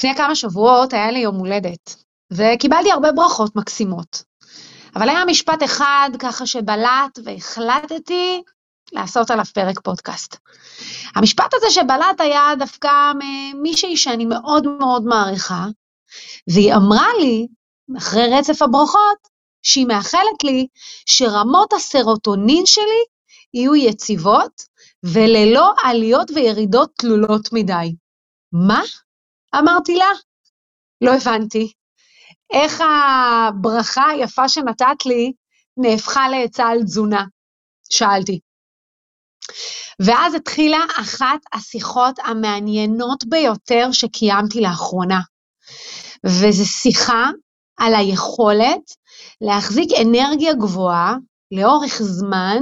לפני כמה שבועות היה לי יום הולדת, וקיבלתי הרבה ברכות מקסימות. אבל היה משפט אחד ככה שבלט והחלטתי לעשות עליו פרק פודקאסט. המשפט הזה שבלט היה דווקא ממישהי שאני מאוד מאוד מעריכה, והיא אמרה לי, אחרי רצף הברכות, שהיא מאחלת לי שרמות הסרוטונין שלי יהיו יציבות וללא עליות וירידות תלולות מדי. מה? אמרתי לה. לא הבנתי. איך הברכה היפה שנתת לי נהפכה לעצה על תזונה? שאלתי. ואז התחילה אחת השיחות המעניינות ביותר שקיימתי לאחרונה, וזו שיחה על היכולת להחזיק אנרגיה גבוהה לאורך זמן,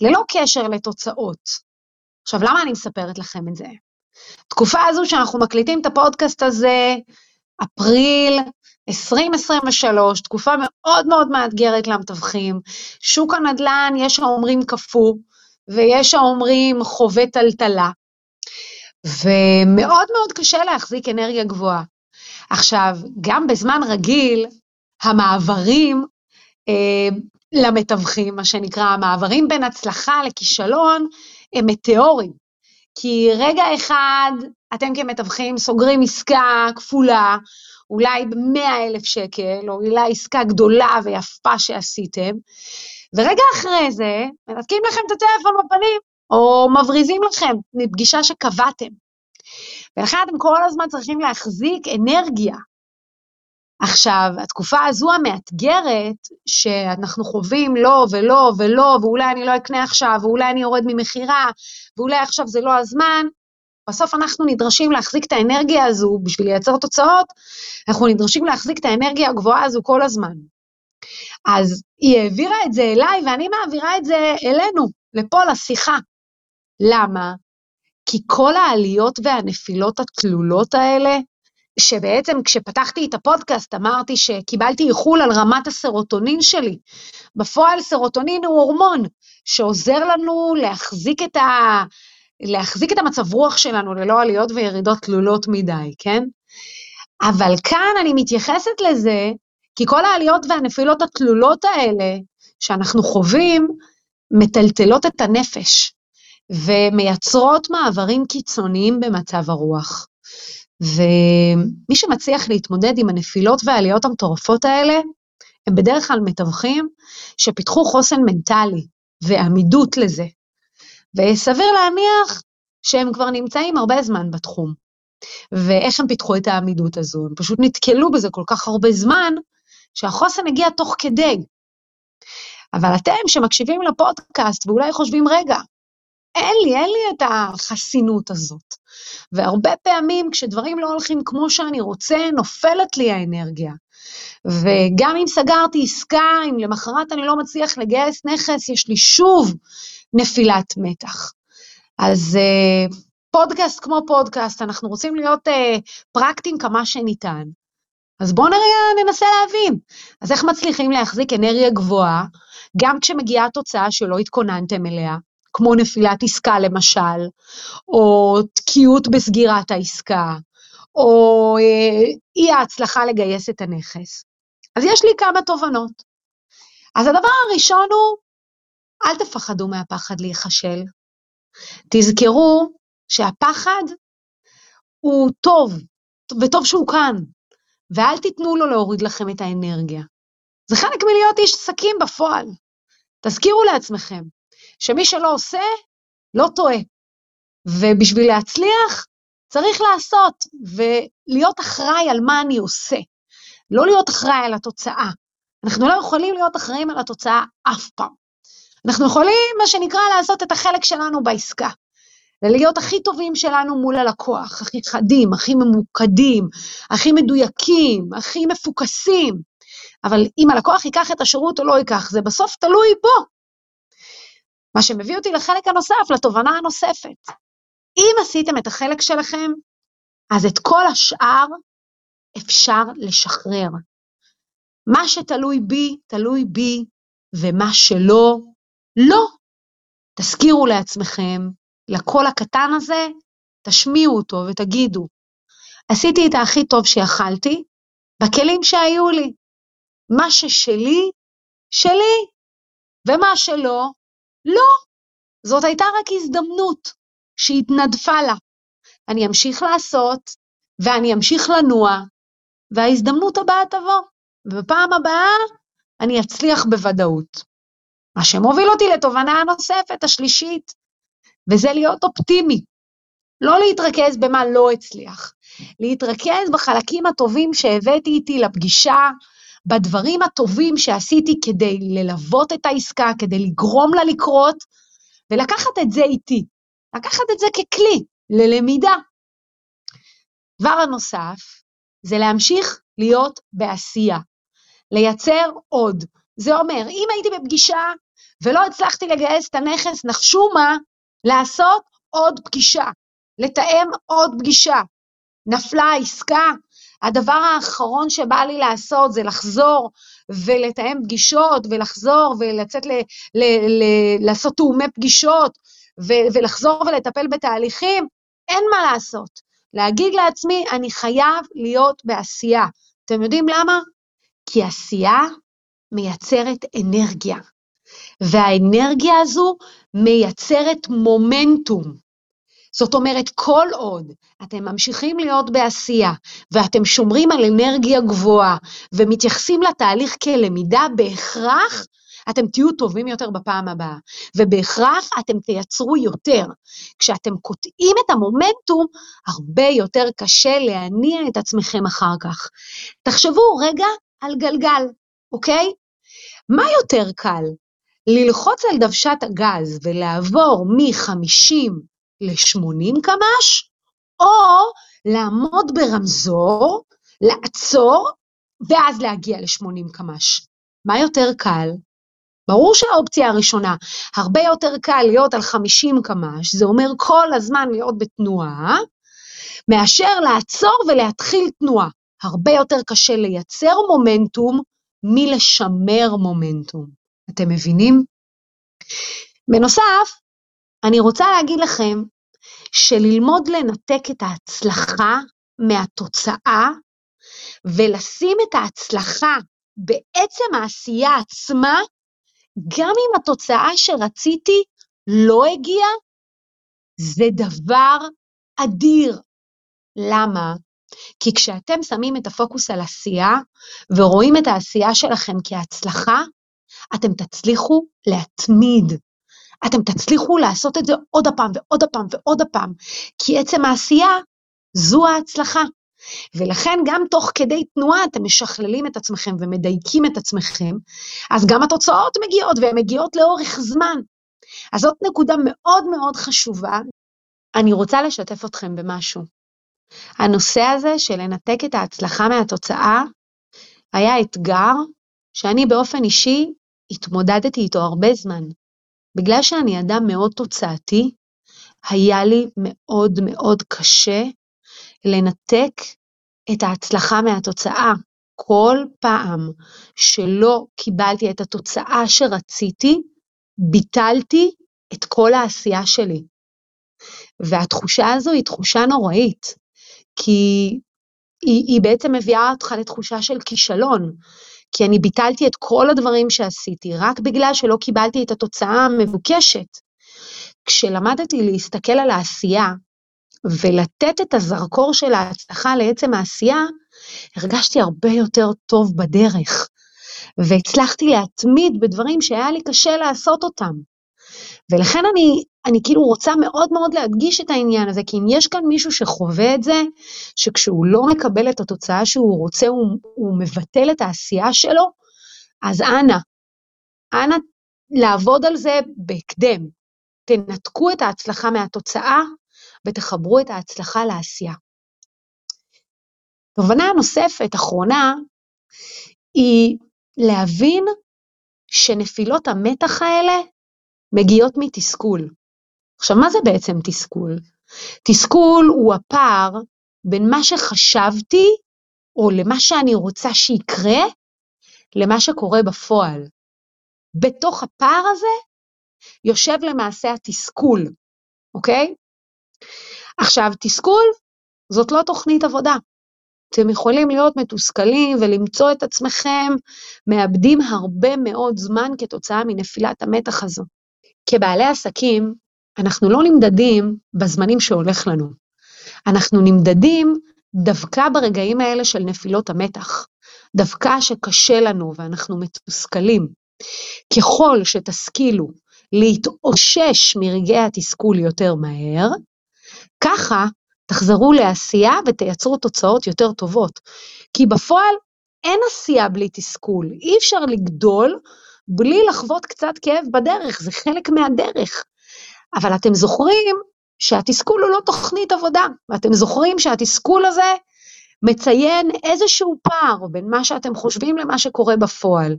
ללא קשר לתוצאות. עכשיו, למה אני מספרת לכם את זה? תקופה הזו שאנחנו מקליטים את הפודקאסט הזה, אפריל 2023, תקופה מאוד מאוד מאתגרת למתווכים. שוק הנדל"ן, יש האומרים קפוא, ויש האומרים חווה טלטלה. ומאוד מאוד קשה להחזיק אנרגיה גבוהה. עכשיו, גם בזמן רגיל, המעברים אה, למתווכים, מה שנקרא, המעברים בין הצלחה לכישלון, הם מטאורים. כי רגע אחד אתם כמתווכים סוגרים עסקה כפולה, אולי ב-100 אלף שקל, או אולי עסקה גדולה ויפה שעשיתם, ורגע אחרי זה מנתקים לכם את הטלפון בפנים, או מבריזים לכם מפגישה שקבעתם. ולכן אתם כל הזמן צריכים להחזיק אנרגיה. עכשיו, התקופה הזו המאתגרת, שאנחנו חווים לא ולא ולא, ואולי אני לא אקנה עכשיו, ואולי אני יורד ממכירה, ואולי עכשיו זה לא הזמן, בסוף אנחנו נדרשים להחזיק את האנרגיה הזו בשביל לייצר תוצאות, אנחנו נדרשים להחזיק את האנרגיה הגבוהה הזו כל הזמן. אז היא העבירה את זה אליי, ואני מעבירה את זה אלינו, לפה, לשיחה. למה? כי כל העליות והנפילות התלולות האלה, שבעצם כשפתחתי את הפודקאסט אמרתי שקיבלתי איחול על רמת הסרוטונין שלי. בפועל סרוטונין הוא הורמון שעוזר לנו להחזיק את, ה... להחזיק את המצב רוח שלנו ללא עליות וירידות תלולות מדי, כן? אבל כאן אני מתייחסת לזה, כי כל העליות והנפילות התלולות האלה שאנחנו חווים, מטלטלות את הנפש, ומייצרות מעברים קיצוניים במצב הרוח. ומי שמצליח להתמודד עם הנפילות והעליות המטורפות האלה, הם בדרך כלל מתווכים שפיתחו חוסן מנטלי ועמידות לזה. וסביר להניח שהם כבר נמצאים הרבה זמן בתחום. ואיך הם פיתחו את העמידות הזו? הם פשוט נתקלו בזה כל כך הרבה זמן, שהחוסן הגיע תוך כדי. אבל אתם שמקשיבים לפודקאסט ואולי חושבים, רגע, אין לי, אין לי את החסינות הזאת. והרבה פעמים כשדברים לא הולכים כמו שאני רוצה, נופלת לי האנרגיה. וגם אם סגרתי עסקה, אם למחרת אני לא מצליח לגייס נכס, יש לי שוב נפילת מתח. אז uh, פודקאסט כמו פודקאסט, אנחנו רוצים להיות uh, פרקטיים כמה שניתן. אז בואו נראה, ננסה להבין. אז איך מצליחים להחזיק אנרגיה גבוהה, גם כשמגיעה תוצאה שלא התכוננתם אליה, כמו נפילת עסקה למשל, או תקיעות בסגירת העסקה, או אה, אי ההצלחה לגייס את הנכס. אז יש לי כמה תובנות. אז הדבר הראשון הוא, אל תפחדו מהפחד להיכשל. תזכרו שהפחד הוא טוב, וטוב שהוא כאן, ואל תיתנו לו להוריד לכם את האנרגיה. זה חלק מלהיות איש עסקים בפועל. תזכירו לעצמכם שמי שלא עושה, לא טועה. ובשביל להצליח, צריך לעשות ולהיות אחראי על מה אני עושה, לא להיות אחראי על התוצאה. אנחנו לא יכולים להיות אחראים על התוצאה אף פעם. אנחנו יכולים, מה שנקרא, לעשות את החלק שלנו בעסקה. ולהיות הכי טובים שלנו מול הלקוח, הכי חדים, הכי ממוקדים, הכי מדויקים, הכי מפוקסים. אבל אם הלקוח ייקח את השירות או לא ייקח, זה בסוף תלוי בו. מה שמביא אותי לחלק הנוסף, לתובנה הנוספת. אם עשיתם את החלק שלכם, אז את כל השאר אפשר לשחרר. מה שתלוי בי, תלוי בי, ומה שלא, לא. תזכירו לעצמכם, לקול הקטן הזה, תשמיעו אותו ותגידו, עשיתי את הכי טוב שיכלתי, בכלים שהיו לי. מה ששלי, שלי, ומה שלא, לא. זאת הייתה רק הזדמנות שהתנדפה לה. אני אמשיך לעשות, ואני אמשיך לנוע, וההזדמנות הבאה תבוא, ובפעם הבאה אני אצליח בוודאות. מה שמוביל אותי לתובנה הנוספת, השלישית, וזה להיות אופטימי. לא להתרכז במה לא הצליח, להתרכז בחלקים הטובים שהבאתי איתי לפגישה, בדברים הטובים שעשיתי כדי ללוות את העסקה, כדי לגרום לה לקרות, ולקחת את זה איתי, לקחת את זה ככלי ללמידה. דבר הנוסף זה להמשיך להיות בעשייה, לייצר עוד. זה אומר, אם הייתי בפגישה ולא הצלחתי לגייס את הנכס, נחשו מה? לעשות עוד פגישה, לתאם עוד פגישה. נפלה העסקה, הדבר האחרון שבא לי לעשות זה לחזור ולתאם פגישות, ולחזור ולצאת ל, ל, ל, לעשות תאומי פגישות, ו, ולחזור ולטפל בתהליכים, אין מה לעשות. להגיד לעצמי, אני חייב להיות בעשייה. אתם יודעים למה? כי עשייה מייצרת אנרגיה, והאנרגיה הזו מייצרת מומנטום. זאת אומרת, כל עוד אתם ממשיכים להיות בעשייה ואתם שומרים על אנרגיה גבוהה ומתייחסים לתהליך כלמידה, בהכרח אתם תהיו טובים יותר בפעם הבאה, ובהכרח אתם תייצרו יותר. כשאתם קוטעים את המומנטום, הרבה יותר קשה להניע את עצמכם אחר כך. תחשבו רגע על גלגל, אוקיי? מה יותר קל? ללחוץ על דוושת הגז ולעבור מ-50 ל-80 קמ"ש, או לעמוד ברמזור, לעצור, ואז להגיע ל-80 קמ"ש. מה יותר קל? ברור שהאופציה הראשונה, הרבה יותר קל להיות על 50 קמ"ש, זה אומר כל הזמן להיות בתנועה, מאשר לעצור ולהתחיל תנועה. הרבה יותר קשה לייצר מומנטום מלשמר מומנטום. אתם מבינים? בנוסף, אני רוצה להגיד לכם שללמוד לנתק את ההצלחה מהתוצאה ולשים את ההצלחה בעצם העשייה עצמה, גם אם התוצאה שרציתי לא הגיעה, זה דבר אדיר. למה? כי כשאתם שמים את הפוקוס על עשייה ורואים את העשייה שלכם כהצלחה, אתם תצליחו להתמיד. אתם תצליחו לעשות את זה עוד הפעם ועוד הפעם ועוד הפעם, כי עצם העשייה זו ההצלחה. ולכן גם תוך כדי תנועה אתם משכללים את עצמכם ומדייקים את עצמכם, אז גם התוצאות מגיעות, והן מגיעות לאורך זמן. אז זאת נקודה מאוד מאוד חשובה. אני רוצה לשתף אתכם במשהו. הנושא הזה של לנתק את ההצלחה מהתוצאה היה אתגר שאני באופן אישי התמודדתי איתו הרבה זמן. בגלל שאני אדם מאוד תוצאתי, היה לי מאוד מאוד קשה לנתק את ההצלחה מהתוצאה. כל פעם שלא קיבלתי את התוצאה שרציתי, ביטלתי את כל העשייה שלי. והתחושה הזו היא תחושה נוראית, כי היא, היא בעצם מביאה אותך לתחושה של כישלון, כי אני ביטלתי את כל הדברים שעשיתי רק בגלל שלא קיבלתי את התוצאה המבוקשת. כשלמדתי להסתכל על העשייה ולתת את הזרקור של ההצלחה לעצם העשייה, הרגשתי הרבה יותר טוב בדרך, והצלחתי להתמיד בדברים שהיה לי קשה לעשות אותם. ולכן אני, אני כאילו רוצה מאוד מאוד להדגיש את העניין הזה, כי אם יש כאן מישהו שחווה את זה, שכשהוא לא מקבל את התוצאה שהוא רוצה, הוא, הוא מבטל את העשייה שלו, אז אנא, אנא לעבוד על זה בהקדם. תנתקו את ההצלחה מהתוצאה ותחברו את ההצלחה לעשייה. תובנה נוספת, אחרונה, היא להבין שנפילות המתח האלה מגיעות מתסכול. עכשיו, מה זה בעצם תסכול? תסכול הוא הפער בין מה שחשבתי, או למה שאני רוצה שיקרה, למה שקורה בפועל. בתוך הפער הזה יושב למעשה התסכול, אוקיי? עכשיו, תסכול זאת לא תוכנית עבודה. אתם יכולים להיות מתוסכלים ולמצוא את עצמכם מאבדים הרבה מאוד זמן כתוצאה מנפילת המתח הזו. כבעלי עסקים, אנחנו לא נמדדים בזמנים שהולך לנו. אנחנו נמדדים דווקא ברגעים האלה של נפילות המתח, דווקא שקשה לנו ואנחנו מתוסכלים. ככל שתשכילו להתאושש מרגעי התסכול יותר מהר, ככה תחזרו לעשייה ותייצרו תוצאות יותר טובות. כי בפועל אין עשייה בלי תסכול, אי אפשר לגדול בלי לחוות קצת כאב בדרך, זה חלק מהדרך. אבל אתם זוכרים שהתסכול הוא לא תוכנית עבודה, ואתם זוכרים שהתסכול הזה מציין איזשהו פער בין מה שאתם חושבים למה שקורה בפועל.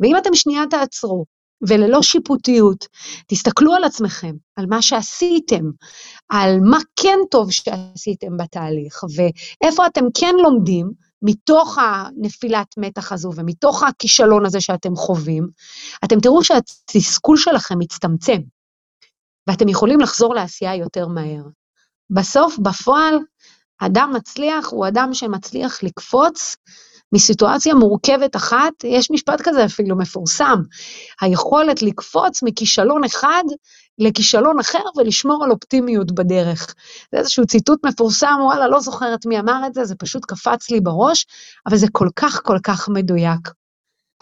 ואם אתם שנייה תעצרו, וללא שיפוטיות, תסתכלו על עצמכם, על מה שעשיתם, על מה כן טוב שעשיתם בתהליך, ואיפה אתם כן לומדים מתוך הנפילת מתח הזו ומתוך הכישלון הזה שאתם חווים, אתם תראו שהתסכול שלכם מצטמצם, ואתם יכולים לחזור לעשייה יותר מהר. בסוף, בפועל, אדם מצליח הוא אדם שמצליח לקפוץ מסיטואציה מורכבת אחת, יש משפט כזה אפילו מפורסם, היכולת לקפוץ מכישלון אחד לכישלון אחר ולשמור על אופטימיות בדרך. זה איזשהו ציטוט מפורסם, וואלה, לא זוכרת מי אמר את זה, זה פשוט קפץ לי בראש, אבל זה כל כך כל כך מדויק.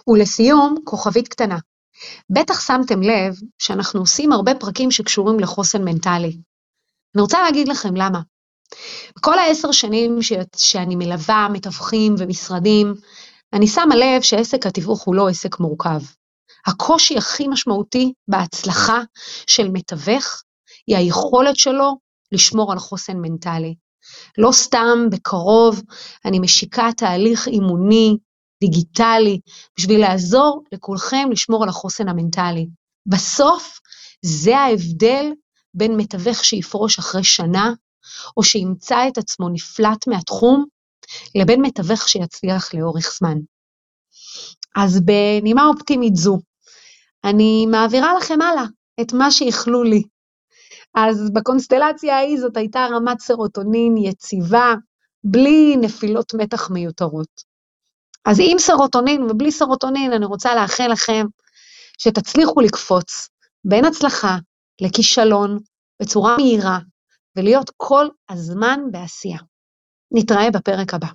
ולסיום, כוכבית קטנה. בטח שמתם לב שאנחנו עושים הרבה פרקים שקשורים לחוסן מנטלי. אני רוצה להגיד לכם למה. בכל העשר שנים ש... שאני מלווה מתווכים ומשרדים, אני שמה לב שעסק התיווך הוא לא עסק מורכב. הקושי הכי משמעותי בהצלחה של מתווך היא היכולת שלו לשמור על חוסן מנטלי. לא סתם בקרוב אני משיקה תהליך אימוני, דיגיטלי, בשביל לעזור לכולכם לשמור על החוסן המנטלי. בסוף זה ההבדל בין מתווך שיפרוש אחרי שנה או שימצא את עצמו נפלט מהתחום, לבין מתווך שיצליח לאורך זמן. אז בנימה אופטימית זו, אני מעבירה לכם הלאה את מה שאיחלו לי. אז בקונסטלציה ההיא זאת הייתה רמת סרוטונין יציבה, בלי נפילות מתח מיותרות. אז עם סרוטונין ובלי סרוטונין, אני רוצה לאחל לכם שתצליחו לקפוץ בין הצלחה לכישלון בצורה מהירה, ולהיות כל הזמן בעשייה. נתראה בפרק הבא.